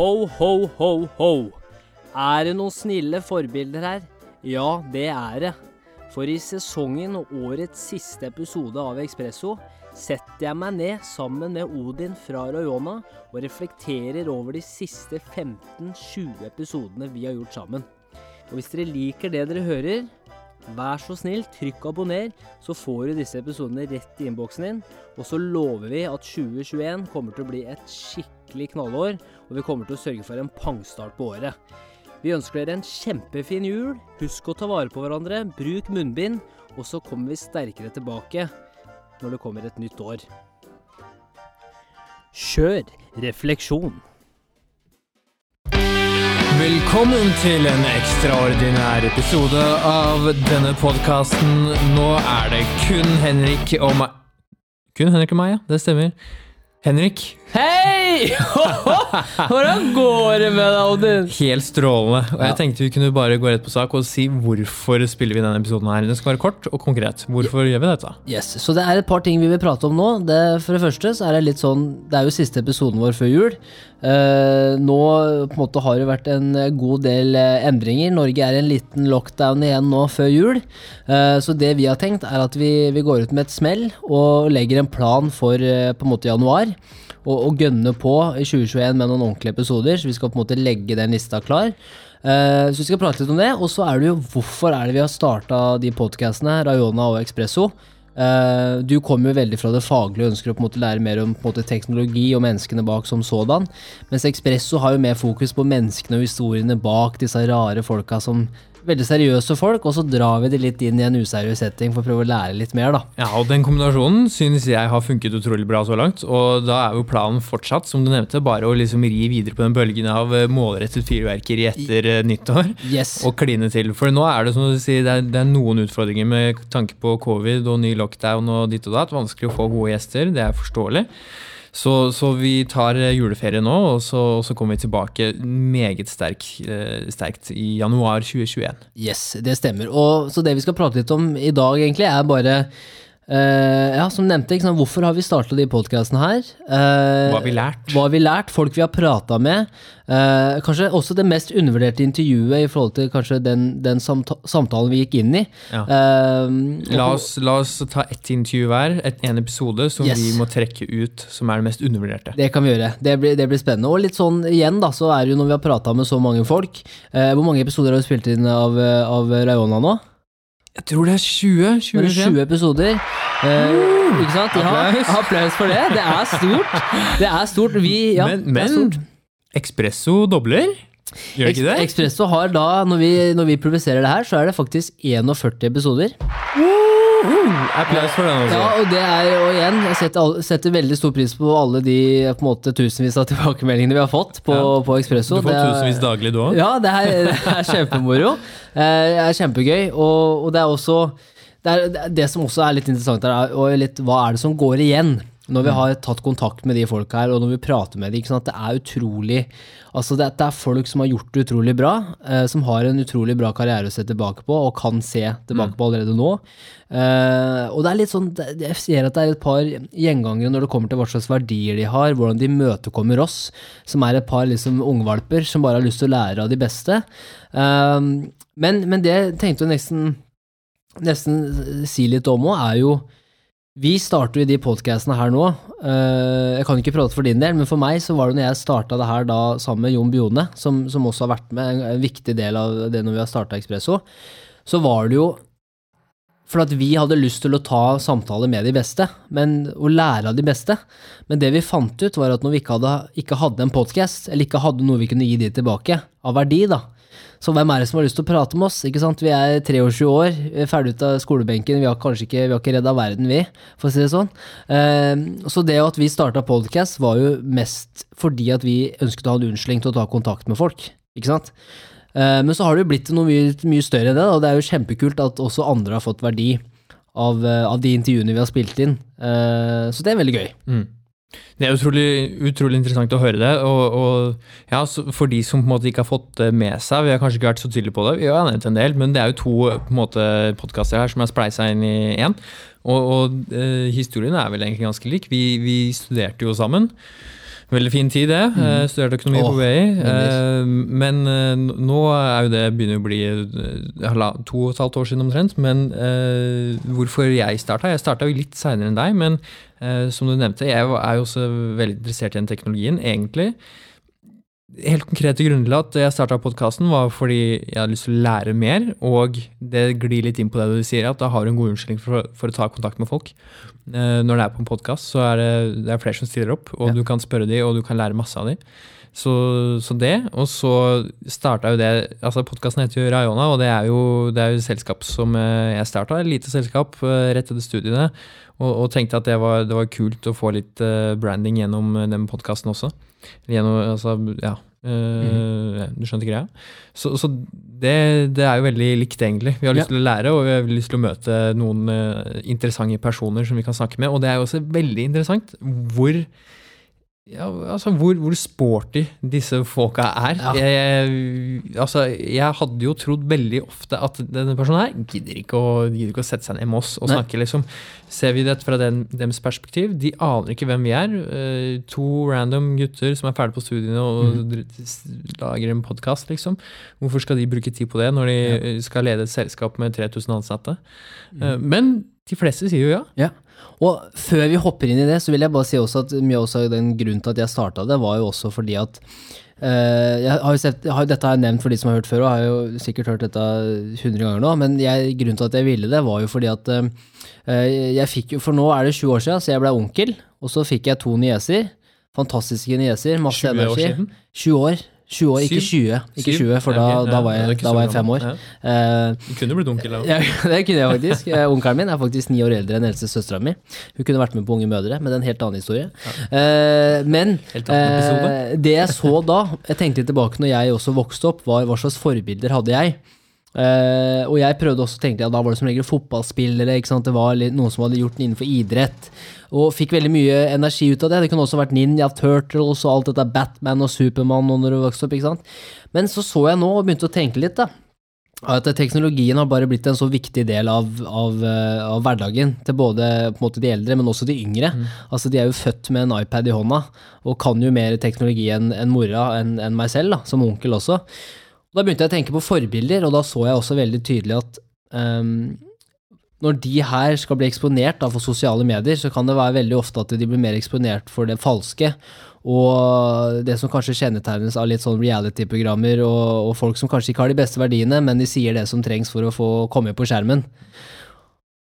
Ho, ho, ho, ho. Er det noen snille forbilder her? Ja, det er det. For i sesongen og årets siste episode av Ekspresso setter jeg meg ned sammen med Odin fra Rayona og reflekterer over de siste 15-20 episodene vi har gjort sammen. Og hvis dere liker det dere hører, vær så snill, trykk abonner, så får du disse episodene rett i innboksen din. Og så lover vi at 2021 kommer til å bli et skikkelig knallår, og vi kommer til å sørge for en pangstart på året. Vi ønsker dere en kjempefin jul. Husk å ta vare på hverandre, bruk munnbind, og så kommer vi sterkere tilbake når det kommer et nytt år. Kjør refleksjon. Velkommen til en ekstraordinær episode av denne podkasten. Nå er det kun Henrik og meg Kun Henrik og meg, ja. Det stemmer. Henrik, Hei! Hvordan går det med deg, Odin? helt strålende. Og jeg tenkte vi kunne bare gå rett på sak og si hvorfor spiller vi denne episoden her. Den skal være kort og konkret. Hvorfor gjør vi dette? Yes, Så det er et par ting vi vil prate om nå. Det, for det første så er det litt sånn Det er jo siste episoden vår før jul. Uh, nå på en måte har det vært en god del eh, endringer. Norge er i en liten lockdown igjen nå før jul. Uh, så det vi har tenkt, er at vi, vi går ut med et smell og legger en plan for på en måte januar. Og, og gønne på i 2021 med noen ordentlige episoder, så vi skal på en måte legge den lista klar. Uh, så vi skal prate litt om det. Og så er det jo hvorfor er det vi har starta de podkastene, Rayona og Expresso. Uh, du kommer jo veldig fra det faglige og ønsker å på en måte lære mer om måte, teknologi og menneskene bak som sådan. Mens Expresso har jo mer fokus på menneskene og historiene bak disse rare folka som Veldig seriøse folk, og så drar vi det litt inn i en useriøs setting for å prøve å lære litt mer, da. Ja, og Den kombinasjonen synes jeg har funket utrolig bra så langt. Og da er jo planen fortsatt, som du nevnte, bare å liksom ri videre på den bølgen av eh, målrettet fyrverkeri etter eh, nyttår. Yes. og kline til. For nå er det som du sier, det er, det er noen utfordringer med tanke på covid og ny lockdown og ditt og datt. Vanskelig å få gode gjester, det er forståelig. Så, så vi tar eh, juleferie nå, og så, og så kommer vi tilbake meget sterk, eh, sterkt i januar 2021. Yes, det stemmer. Og, så det vi skal prate litt om i dag, egentlig, er bare eh, Ja, som nevnte, sant? hvorfor har vi starta de podkastene her? Uh, Hva har vi lært? Hva har vi lært? Folk vi har prata med. Uh, kanskje også det mest undervurderte intervjuet i forhold til kanskje den, den samta samtalen vi gikk inn i. Ja. La oss, la oss ta ett intervju hver, et, en episode som Yes. vi må trekke ut som er det mest undervurderte. Det kan vi gjøre. Det blir, det blir spennende. Og litt sånn igjen, da, så er det jo når vi har prata med så mange folk Hvor mange episoder har vi spilt inn av, av Rayona nå? Jeg tror det er 20? Det er 20 20 episoder. Uh, ikke sant? Ja, Applaus. applaus for det. Det er stort. Det er stort. Vi, ja, men men stort. Espresso dobler? Gjør ikke det? Expresso har da, når vi, når vi publiserer det her, så er det faktisk 41 episoder. Applaus for den, altså. Ja, og det er jo igjen, jeg setter, setter veldig stor pris på alle de på en måte, tusenvis av tilbakemeldingene vi har fått på, Ja. på Expresso. Du får er- tusenvis daglig, du òg. Ja, det er, det er kjempemoro. Eh, Det er kjempegøy. Og, og det er også det, er, det som også er litt interessant, er og litt, hva er det som går igjen? Når vi har tatt kontakt med de folka her, og når vi prater med dem. Ikke sant? Det er utrolig Altså, det, er folk som har gjort det utrolig bra, eh, som har en utrolig bra karriere å se tilbake på, og kan se tilbake på allerede nå. Eh, og det er litt sånn det- Jeg ser at det er et par gjengangere når det kommer til hva slags verdier de har, hvordan de møtekommer oss, som er et par liksom ungvalper som bare har lyst til å lære av de beste. Eh, men, men det tenkte jeg nesten, nesten si litt om òg, er jo vi starter jo de podkastene her nå. Eh, jeg kan ikke prate for din del, men for meg så var det når jeg starta det her da sammen med Jon Bione, som, som også har vært med, en viktig del av det når vi har starta Ekspresso, så var det jo for at vi hadde lyst til å ta samtaler med de beste, men, og lære av de beste. Men det vi fant ut, var at når vi ikke hadde, ikke hadde en podkast, eller ikke hadde noe vi kunne gi de tilbake, av verdi, da, så hvem er det som har lyst til å prate med oss? Ikke sant? Vi er 23 år, er ferdig ut av skolebenken, vi har kanskje ikke, vi ikke redda verden, vi, for å si det sånn. Eh, så det at vi starta podcast, var jo mest fordi at vi ønsket å ha en unnskyldning til å ta kontakt med folk. Ikke sant? Eh, men så har det jo blitt noe mye, mye større enn det, og det er jo kjempekult at også andre har fått verdi av, eh, av de intervjuene vi har spilt inn. Så det er veldig gøy. Mm. Det er utrolig, utrolig interessant å høre det. Og, og ja, for de som på en måte ikke har fått det med seg, vi har kanskje ikke vært så tydelige på det, vi har nevnt en del, men det er jo to på en måte podkaster her som er spleisa inn i én. Og, og eh, historien er vel egentlig ganske lik. Vi, vi studerte jo sammen. Veldig fin tid, det. Mm. Studerte økonomi oh, på BI. Eh, Men eh, nå er jo det begynner å bli eh, to og et halvt år siden omtrent. Men eh, hvorfor jeg starta? Jeg starta jo litt seinere enn deg, men eh, som du nevnte, jeg er jo også veldig interessert i den teknologien, egentlig. Helt konkrete grunner til at jeg starta podkasten, var fordi jeg hadde lyst til å lære mer. Og det glir litt inn på det du sier, at da har du en god unnskyldning for, for å ta kontakt med folk. Eh, når det er på en podkast, så er det, det er flere som stiller opp, og Ja. du kan spørre dem, og du kan lære masse av dem. Så, så det, og så starta jo det altså Podkasten heter jo Rayona, og det er jo, det er jo et selskap som eh, jeg starta. Et lite selskap eh, rett etter studiene. Og, og tenkte at det var, det var kult å få litt eh, branding gjennom den podkasten også. Gjennom, altså, ja. Mm. Du skjønte greia? Så, så det, det er jo veldig likt, egentlig. Vi har lyst Ja. til å lære, og vi har lyst til å møte noen interessante personer som vi kan snakke med. Og det er jo også veldig interessant hvor ja, altså hvor, hvor sporty disse folka er. Ja. Jeg, altså, jeg hadde jo trodd veldig ofte at denne personen her gidder ikke å, gidder ikke å sette seg ned med oss og Nei. snakke. liksom. Ser vi dette fra den, deres perspektiv? De aner ikke hvem vi er. Uh, to random gutter som er ferdig på studiene og mm. lager en podkast, liksom. Hvorfor skal de bruke tid på det når de ja. skal lede et selskap med 3000 ansatte? Mhm. men de fleste sier jo ja. Ja. Og før vi hopper inn i det, så vil jeg bare si også at mye også den grunnen til at jeg starta det, var jo også fordi at Uh, jeg har jo sett, jeg har, Dette har jeg nevnt for de som har hørt før, og har jo sikkert hørt dette 100 ganger nå, men jeg, grunnen til at jeg ville det, var jo fordi at uh, jeg fikk jo For nå er det 20 år siden, så jeg ble onkel, og så fikk jeg to nieser. Fantastiske nieser, masse 20 år energi. siden. 20 år. 20 år, ikke 20, ikke 20 for da, da, var jeg, da var jeg fem år. Eh, Du kunne blitt onkel. da. det kunne jeg faktisk. Eh, Onkelen min er faktisk ni år eldre enn eldste søstera mi. Hun kunne vært med på Unge mødre, men det er en helt annen historie. Eh, men det jeg så da, jeg tenkte litt tilbake når jeg også vokste opp, var hva slags forbilder hadde jeg? Eh, og jeg prøvde også å tenke da var det som regel fotballspillere, det var litt, noen som hadde gjort den innenfor idrett. Og fikk veldig mye energi ut av det. Det kunne også vært Ninja Turtles og alt dette Batman og Supermann når du vokste opp. Men så så jeg nå og begynte å tenke litt, da. At teknologien har bare blitt en så viktig del av, av, eh, av hverdagen til både måte de eldre, men også de yngre. Altså De er jo født med en iPad i hånda og kan jo mer teknologi enn en mora, enn en meg selv, da, som onkel også. Da begynte jeg å tenke på forbilder, og da så jeg også veldig tydelig at um, når de her skal bli eksponert da, for sosiale medier, så kan det være veldig ofte at de blir mer eksponert for det falske. Og det som kanskje kjennetegnes av litt sånn reality-programmer og, og folk som kanskje ikke har de beste verdiene, men de sier det som trengs for å få komme på skjermen.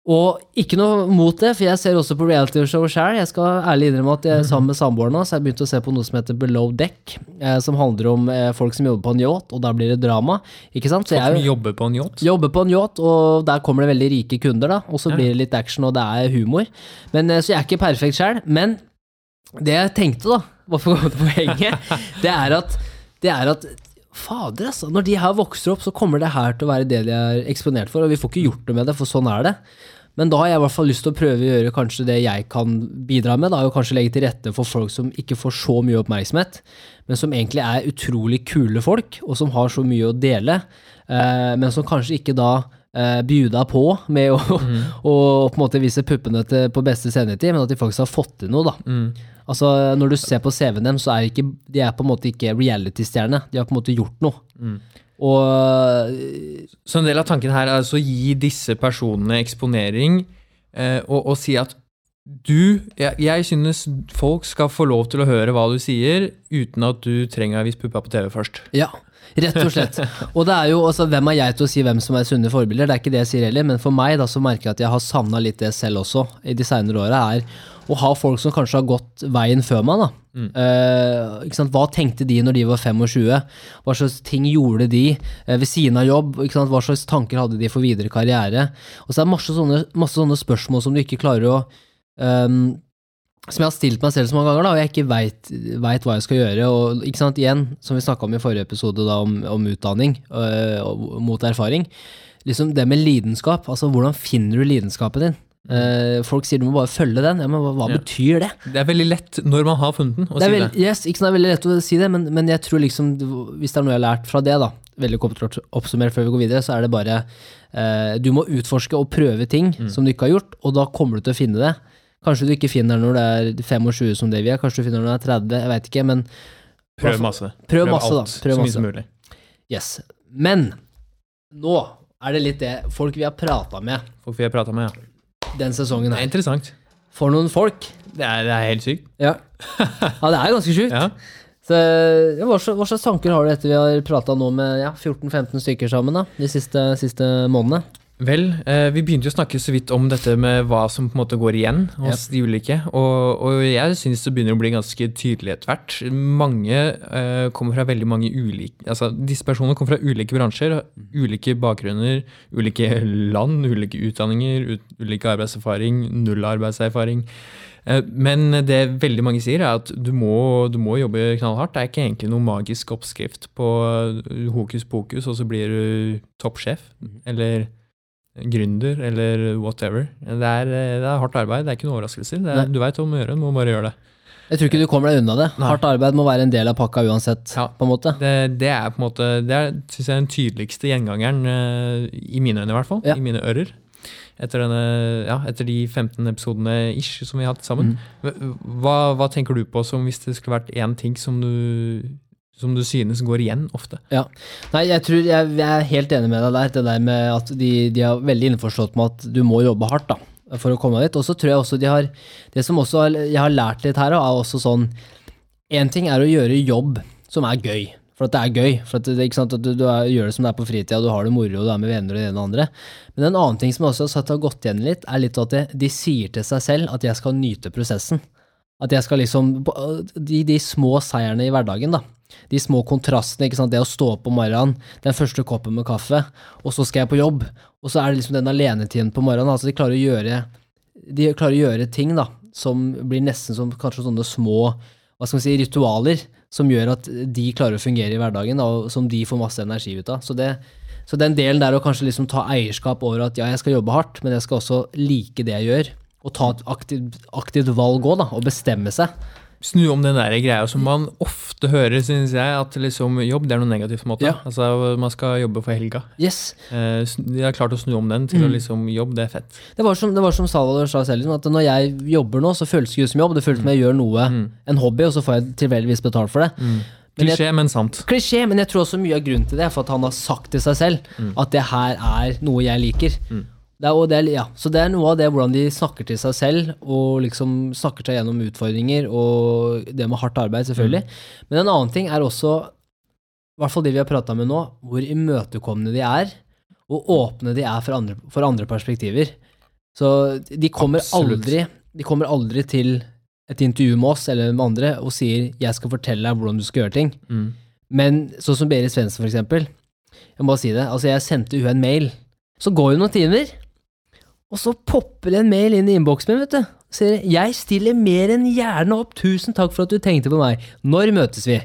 Og ikke noe mot det, for jeg ser også på reality-show sjøl. Jeg skal ærlig innrømme at jeg sammen med samboeren hans så har begynt å se på noe som heter Below Deck, eh, som handler om eh, folk som jobber på en yacht, og da blir det drama. Ikke sant? Så Folk jeg er som jobber på en yacht. Jobber på en yacht, og der kommer det veldig rike kunder, da. Og så Ja. blir det litt action, og det er humor. Men, eh, så jeg er ikke perfekt sjøl. Men det jeg tenkte, da, bare for å komme til poenget, det er at, det er at Fader, altså. Når de her vokser opp, så kommer det her til å være det de er eksponert for, og vi får ikke gjort noe med det, for sånn er det. Men da har jeg i hvert fall lyst til å prøve å gjøre kanskje det jeg kan bidra med, da, og kanskje legge til rette for folk som ikke får så mye oppmerksomhet, men som egentlig er utrolig kule folk, og som har så mye å dele, eh, men som kanskje ikke da eh, bjuda på med å, å på en måte vise puppene til, på beste sendetid, men at de faktisk har fått til noe, da. Mm. Altså, når du ser på CV-en dem, så er ikke, de er på en måte ikke reality-stjerne. De har på en måte gjort noe. Mm. Og Så en del av tanken her er altså å gi disse personene eksponering, eh, og, og si at du jeg, jeg synes folk skal få lov til å høre hva du sier, uten at du trenger å vise puppa på TV først. Ja, rett og slett. Og det er jo, altså, hvem er jeg til å si hvem som er sunne forbilder? Det er ikke det jeg sier heller, men for meg da, så merker jeg at jeg har savna litt det selv også i de seinere åra, er å ha folk som kanskje har gått veien før meg. da. Eh, ikke sant? Hva tenkte de når de var 25? Hva slags ting gjorde de eh, ved siden av jobb? Ikke sant? Hva slags tanker hadde de for videre karriere? Og så er det masse sånne, masse sånne spørsmål som du ikke klarer å ehm, som jeg har stilt meg selv så mange ganger, da, og jeg ikke veit hva jeg skal gjøre. og ikke sant, Igjen, som vi snakka om i forrige episode da, om, om utdanning øh, og mot erfaring. liksom Det med lidenskap. altså Hvordan finner du lidenskapen din? Uh, folk sier du må bare følge den. Ja, men hva, hva Ja. betyr det? Det er veldig lett når man har funnet den, å Det er, si det. yes, ikke sant, det er veldig lett å si det, men, men jeg tror liksom, hvis det er noe jeg har lært fra det, da, veldig kort oppsummert før vi går videre, så er det bare uh, Du må utforske og prøve ting Mm. som du ikke har gjort, og da kommer du til å finne det. Kanskje du ikke finner når det er 25 som det vi er, kanskje du finner når det er 30, jeg veit ikke, men Prøv masse. Prøv masse, da. Prøv så mye som mulig. yes. Men nå er det litt det folk vi har prata med Folk vi har prata med, ja. den sesongen her. Det er interessant. For noen folk. Det er, det er helt sykt. Ja, ja det er ganske sjukt. Ja. Så, ja, hva, slags, hva slags tanker har du etter vi har prata nå med ja, 14-15 stykker sammen da, de siste, siste månedene? Vel, eh, vi begynte jo å snakke så vidt om dette med hva som på en måte går igjen hos de ulike. Og, og jeg syns det begynner å bli ganske tydelig etter hvert. Mange eh, kommer fra veldig mange ulike Altså disse personene kommer fra ulike bransjer, ulike bakgrunner, ulike land, ulike utdanninger, ut, ulike arbeidserfaring, null arbeidserfaring. Eh, Men det veldig mange sier, er at du må, du må jobbe knallhardt. Det er ikke egentlig noen magisk oppskrift på eh, hokus pokus, og så blir du toppsjef. Eller gründer, eller whatever. Det er, det er hardt arbeid, det er ikke noen overraskelser. Er, du veit du må gjøre, du må bare gjøre det. Jeg tror ikke du kommer deg unna det. Nei. Hardt arbeid må være en del av pakka uansett, Ja. på en måte. Det, det er på en måte, det er synes jeg, den tydeligste gjengangeren, eh, i mine øyne i hvert fall, Ja. i mine ører. Etter, denne, ja, etter de 15 episodene ish som vi har hatt sammen. Mm. Hva, hva tenker du på som hvis det skulle vært én ting som du, som du synes går igjen ofte? Nei, jeg tror jeg, jeg er helt enig med deg der. Det der med at de, de er veldig innforstått med at du må jobbe hardt da, for å komme dit. Og så tror jeg også de har Det som også jeg har lært litt her, er også sånn Én ting er å gjøre jobb som er gøy. For at det er gøy. For at det, sant, at du, du er, gjør det som det er på fritida, du har det moro, og du er med venner og det ene og det andre. Men en annen ting som jeg også har gått igjen litt, er litt at de, de sier til seg selv at jeg skal nyte prosessen. At jeg skal liksom De, de små seierne i hverdagen, da. De små kontrastene. ikke sant? Det å stå opp om morgenen, den første koppen med kaffe, og så skal jeg på jobb. Og så er det liksom den alenetiden på morgenen. altså De klarer å gjøre, de klarer å gjøre ting da, som blir nesten som kanskje sånne små hva skal man si, ritualer, som gjør at de klarer å fungere i hverdagen, da, og som de får masse energi ut av. Så, det, så den delen der å kanskje liksom ta eierskap over at ja, jeg skal jobbe hardt, men jeg skal også like det jeg gjør, og ta et aktivt, aktivt valg òg, og bestemme seg. Snu om den der greia som man ofte hører, synes jeg, at liksom jobb det er noe negativt. på en måte. Ja. Altså, Man skal jobbe for helga. Yes, Eh, De har klart å snu om den til å liksom jobb, det er fett. Det var som, det var som Salvador sa selv, liksom, at når jeg jobber nå, så føles det ikke som jobb. Det føles som jeg gjør noe, en hobby, og så får jeg tilfeldigvis betalt for det. Mm. Klisjé, men sant. Klisjé, men jeg tror også mye av grunnen til det er for at han har sagt til seg selv at det her er noe jeg liker. Det er, det ja, så det er noe av det hvordan de snakker til seg selv, og liksom snakker seg gjennom utfordringer, og det med hardt arbeid, selvfølgelig. Men en annen ting er også, i hvert fall det vi har prata med nå, hvor imøtekommende de er, og åpne de er for andre, for andre perspektiver. Så de kommer, aldri, de kommer aldri til et intervju med oss eller med andre og sier 'jeg skal fortelle deg hvordan du skal gjøre ting'. Mm. Men sånn som Berit Svendsen, for eksempel. Jeg må bare si det. Altså, jeg sendte hun en mail. Så går jo noen timer, og så popper det en mail inn i innboksen min, vet du. Sier 'Jeg stiller mer enn gjerne opp. Tusen takk for at du tenkte på meg. Når møtes vi?'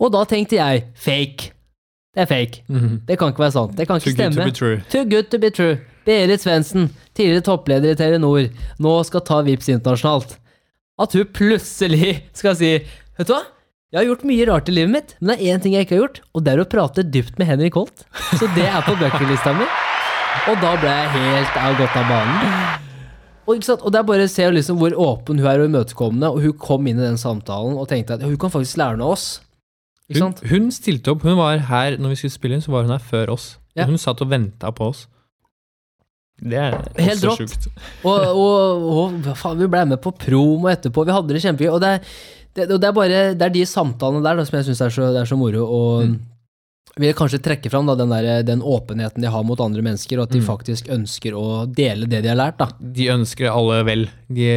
Og da tenkte jeg fake. Det er fake. Mhm. Det kan ikke være sant. Det kan Too ikke good to be true. Too good to be true. Berit Svendsen, tidligere toppleder i Telenor, nå skal ta Vips internasjonalt. At hun plutselig skal si Vet du hva? Jeg har gjort mye rart i livet mitt, men det er én ting jeg ikke har gjort, og det er å prate dypt med Henrik Holt. Så det er på bucketlista mi. Og da ble jeg helt av gått av banen. Og, og det er bare å se liksom hvor åpen hun er og imøtekommende, og hun kom inn i den samtalen og tenkte at hun kan faktisk lære noe av oss. Hun, hun stilte opp. Hun var her når vi skulle spille inn, så var hun her før oss. Ja. Hun satt og venta på oss. Det er Helt også sjukt. Og, og, og faen, vi ble med på promo etterpå, vi hadde det kjempegøy. Og det er, det, det er bare det er de samtalene der da, som jeg syns er, så- er så moro. Og Mm. Vil kanskje trekke fram da, den, der, den åpenheten de har mot andre mennesker, og at de Mm. faktisk ønsker å dele det de har lært. da. De ønsker alle vel. De,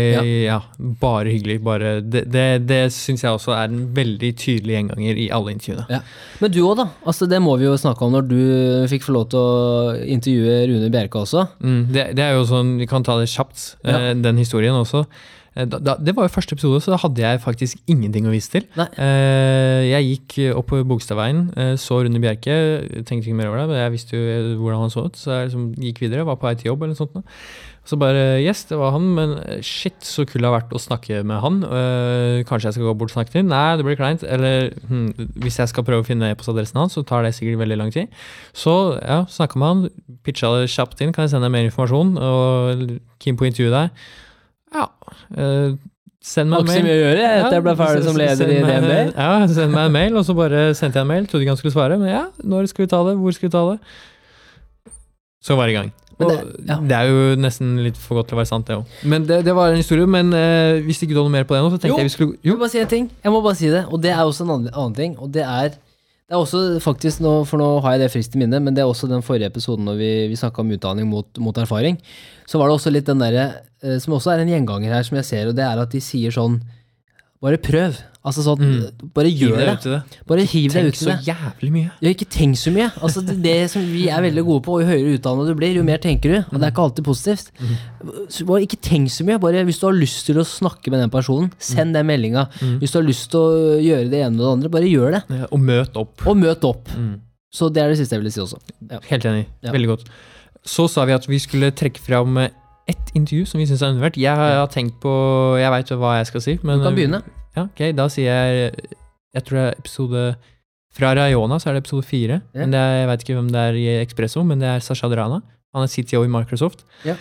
ja. bare hyggelig. Bare, det det, det syns jeg også er en veldig tydelig gjenganger i alle intervjuene. Men du òg, da. Altså, det må vi jo snakke om når du fikk få lov til å intervjue Rune Bjerke også. Mm, det, det er jo sånn, Vi kan ta det kjapt, Ja. eh, den historien også. Eh, Da, da, det var jo første episode, så da hadde jeg faktisk ingenting å vise til. Eh, jeg gikk opp på Bogstadveien, eh, så Rune Bjerke, tenkte ikke mer over det, men jeg visste jo hvordan han så ut, så jeg liksom gikk videre, var på vei til jobb eller noe sånt. Så bare Yes, det var han, men eh, shit, så kul det har vært å snakke med han. Eh, kanskje jeg skal gå bort og snakke til ham? Nei, det blir kleint. Eller hm, hvis jeg skal prøve å finne e-postadressen hans, så tar det sikkert veldig lang tid. Så ja, snakka med han, pitcha det kjapt inn. Kan jeg sende deg mer informasjon? Og keen på å intervjue deg. Ja. Uh, send Har meg ikke så mye å gjøre etter Ja, jeg ble ferdig som leder send i meg- DNB. Ja, send meg en mail, og så bare sendte jeg en mail. Trodde ikke han skulle svare, men ja, når skal vi ta det? Hvor skal vi ta det? Så var det i gang. Og det- ja. det er jo nesten litt for godt til å være sant, det òg. Men det, det var en historie. Men eh, hvis ikke du hadde noe mer på det nå, så tenkte Jo. jeg vi skulle Jo, Jeg må bare si en ting. Jeg må bare si det, og det er også en annen, annen ting. Og det er, det er også faktisk, nå, for nå har jeg det friskt i minne, men det er også den forrige episoden når vi, vi snakka om utdanning mot, mot erfaring. Så var det også litt den derre, eh, som også er en gjenganger her, som jeg ser, og det er at de sier sånn Bare prøv. Altså sånn, bare gjør deg det. det. Bare hiv deg Tenk ut i så jævlig mye. Ja, ikke tenk så mye. Altså, det, det som vi er veldig gode på, jo høyere utdannet du blir, jo mer tenker du. Og det er ikke alltid positivt. Så bare ikke tenk så mye. Bare hvis du har lyst til å snakke med den personen, send den meldinga. Hvis du har lyst til å gjøre det ene og det andre, bare gjør det. Ja, Og møt opp. Og møt opp. Mm. Så det er det siste jeg ville si også. Ja. Helt enig. Veldig godt. Så sa vi at vi skulle trekke fram eh, ett intervju som vi syns er undervurdert. Jeg har tenkt på Jeg veit hva jeg skal si. Men, Du kan begynne. Ja, ok, Da sier jeg Jeg tror det er episode Fra Rayona så er det episode fire. Ja. Men det er, jeg veit ikke hvem det er i Expresso, men det er Sasha Drana. Han er CTO i Microsoft. Ja.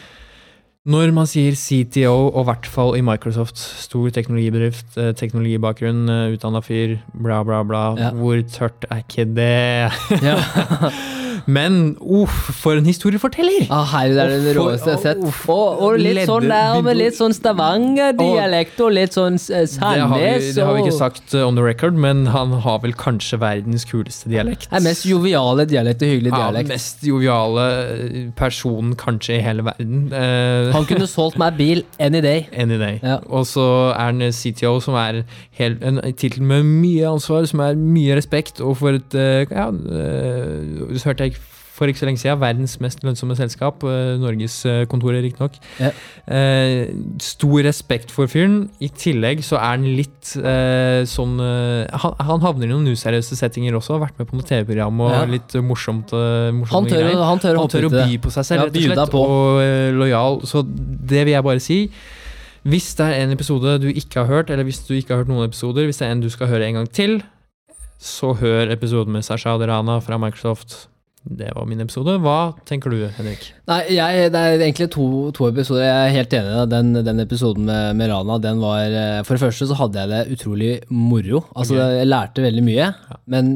Når man sier CTO, og i hvert fall i Microsoft, stor teknologibedrift, eh, teknologibakgrunn, uh, utdanna fyr, bla, bla, bla, Ja. hvor tørt er ikke det? Ja. Men uff, for en historieforteller! Ah, herregud, det er det Og råeste jeg har sett. Og, og litt sånn der med litt sånn Stavanger-dialekt og litt sånn eh, Det har, vi, det har vi ikke sagt uh, on the record, men han har vel kanskje verdens kuleste dialekt. Det er mest joviale dialekt og hyggelig dialekt. Ja, mest joviale eh, personen kanskje i hele verden. Eh, Han kunne solgt meg bil any day. Any day. Ja. Og så er han CTO, som er helt, en tittel med mye ansvar, som er mye respekt, og for et eh, Ja, eh, så hørte jeg for ikke så lenge siden, verdens mest lønnsomme selskap, Norges Norgeskontoret riktignok. Ja. Eh, stor respekt for fyren. I tillegg så er han litt eh, sånn eh, han, han havner i noen useriøse settinger også, har vært med på noe TV-program og Ja. litt morsomt. morsomt Han tør, han tør Han tør å by på seg selv, rett og slett, og eh, lojal. Så det vil jeg bare si. Hvis det er en episode du ikke har hørt, eller hvis du ikke har hørt noen episoder, hvis det er en du skal høre en gang til, så hør episoden med Sasha Adirana fra Microsoft. Det var min episode. Hva tenker du, Henrik? Nei, jeg, det er egentlig to, to episoder. Jeg er helt enig. i. Den, den episoden med, med Rana, den var eh, For det første så hadde jeg det utrolig moro. Altså, okay. Jeg lærte veldig mye, Ja. men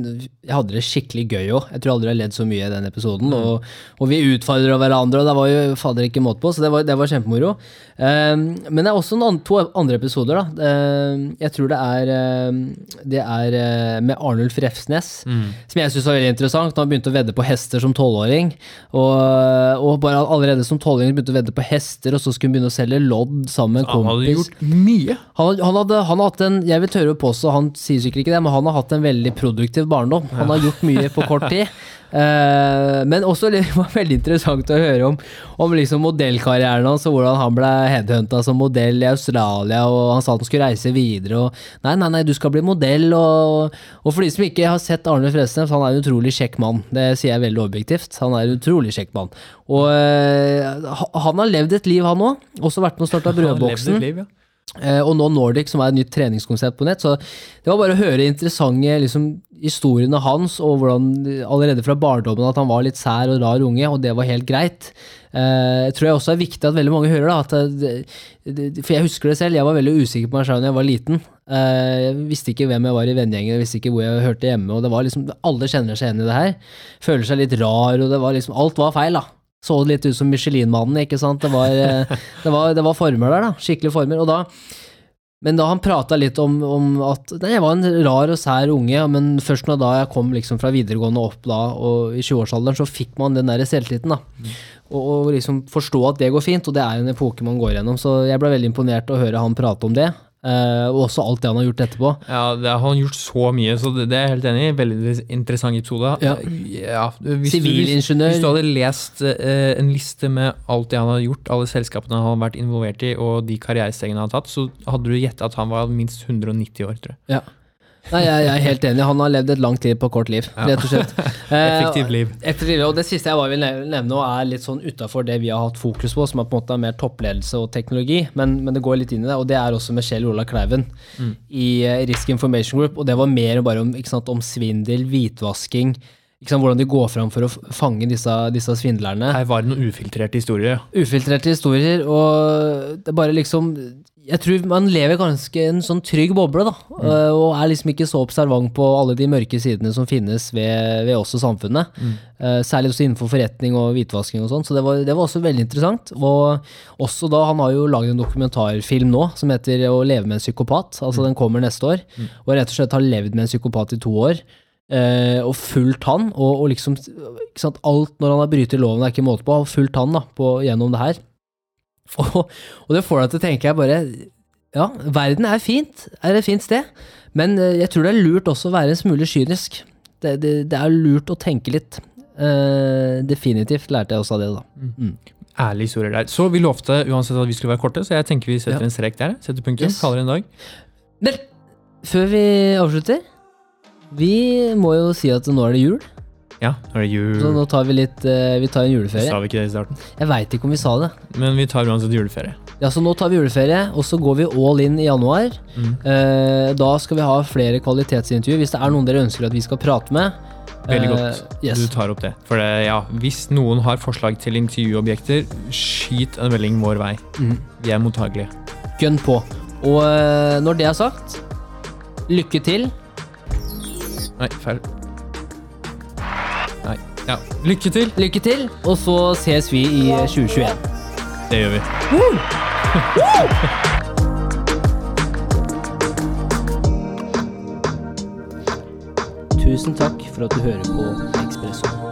jeg hadde det skikkelig gøy òg. Jeg tror aldri jeg har ledd så mye i den episoden. Mm. Og, og vi utfordra hverandre, og det var jo fader ikke måte på, så det var, det var kjempemoro. Um, men det er også noen, to andre episoder, da. Um, jeg tror det er, um, det er uh, med Arnulf Refsnes som jeg syns var veldig interessant. Han begynte å vedde på hester som tolvåring. Og, og bare allerede som tolvåring begynte å vedde på hester, og så skulle han begynne å selge lodd sammen med en Han hadde gjort mye. Han, han, hadde, han hadde, hatt en jeg vil tørre å påstå, han sier sikkert ikke det, men han har hatt en veldig produktiv barndom. Han har gjort mye på kort tid. Eh, men også det var veldig interessant å høre om, om liksom modellkarrieren hans, og hvordan han ble headhunta som modell i Australia, og han sa han skulle reise videre. Og, nei, nei, nei, du skal bli modell. Og, og for de som ikke har sett Arne Fresnes, han er en utrolig kjekk mann. Det sier jeg veldig objektivt. Han er en utrolig kjekk mann. Og eh, han har levd et liv, han òg. Også vært med å starte Han har levd et liv, ja. Eh, og nå Nordic, som er et nytt treningskonsept på nett. Så det var bare å høre interessante liksom, historiene hans, og hvordan allerede fra barndommen at han var litt sær og rar unge, og det var helt greit. Uh, tror jeg også er viktig at veldig mange hører, da. At det, det, for jeg husker det selv, jeg var veldig usikker på meg selv da jeg var liten. Uh, jeg visste ikke hvem jeg var i vennegjengen, jeg visste ikke hvor jeg hørte hjemme, og det var liksom Alle kjenner seg igjen i det her. Føler seg litt rar, og det var liksom Alt var feil, da. Så det litt ut som Michelin-mannen, ikke sant. Det var, eh, det, var, det var former der, da. Skikkelige former. Da men da han prata litt om, om at nei, jeg var en rar og sær unge, men først når da jeg kom liksom fra videregående opp da, og i 20-årsalderen, så fikk man den der selvtilliten. da. Og, og liksom forstå at det går fint, og det er en epoke man går gjennom. Så jeg ble veldig imponert å høre han prate om det, og også alt det han har gjort etterpå. Ja, det har han gjort så mye, så det, det er jeg helt enig i. Veldig interessant episode. Ja. Ja, hvis, du, hvis, Sivilingeniør. hvis du hadde lest eh, en liste med alt det han har gjort, alle selskapene han har vært involvert i, og de karrierestegene han har tatt, så hadde du gjetta at han var minst 190 år, tror jeg. Ja. Nei, jeg, jeg er helt enig. Han har levd et langt liv på kort liv, rett og slett. Eh, Effektivt liv. Effektivt, og Det siste jeg bare vil nevne, er litt sånn utafor det vi har hatt fokus på, som er på en måte mer toppledelse og teknologi, men, men det går litt inn i det. Og det er også med Kjell Ola Kleiven i eh, Risk Information Group. Og det var mer bare om, sant, om svindel, hvitvasking, sant, hvordan de går fram for å fange disse, disse svindlerne. Her var det noen ufiltrerte historier. Ufiltrerte historier, og det er bare liksom Jeg tror man lever ganske en sånn trygg boble, da. Mm. Og er liksom ikke så observant på alle de mørke sidene som finnes ved, ved oss og samfunnet. Mm. Særlig også innenfor forretning og hvitvasking og sånn. Så det var, det var også veldig interessant. Og også da, han har jo lagd en dokumentarfilm nå som heter 'Å leve med en psykopat'. Altså den kommer neste år. Og rett og slett har levd med en psykopat i to år. eh, og fulgt han, og, og liksom sant, Alt når han har brytet loven, er ikke måte på, har fulgt han da, på, gjennom det her. Og, og det får deg til å tenke jeg bare Ja, verden er fint, er et fint sted, men eh, jeg tror det er lurt også å være en smule kynisk. Det, det, det er lurt å tenke litt. Uh, definitivt lærte jeg også av det, da. Ærlige historier der. Så vi lovte uansett at vi skulle være korte, så jeg tenker vi setter Ja. en strek der. Setter punktum, Yes. kaller det en dag. Men før vi avslutter, vi må jo si at nå er det jul. Ja, nå er det jul. Så nå tar vi litt eh, Vi tar en juleferie. Sa vi ikke det i starten? Jeg veit ikke om vi sa det. Men vi tar uansett juleferie. Ja, så nå tar vi juleferie, og så går vi all in i januar. Mm. Eh, da skal vi ha flere kvalitetsintervjuer. Hvis det er noen dere ønsker at vi skal prate med. Veldig eh, godt yes. du tar opp det. For det, ja, hvis noen har forslag til intervjuobjekter, skyt en melding vår vei. Mhm. Vi er mottagelige. Gønn på. Og eh, når det er sagt, lykke til. Nei, feil. Ja, lykke til! Lykke til, og så ses vi i eh, 2021. Det gjør vi. Tusen takk for at du hører på Ekspresso.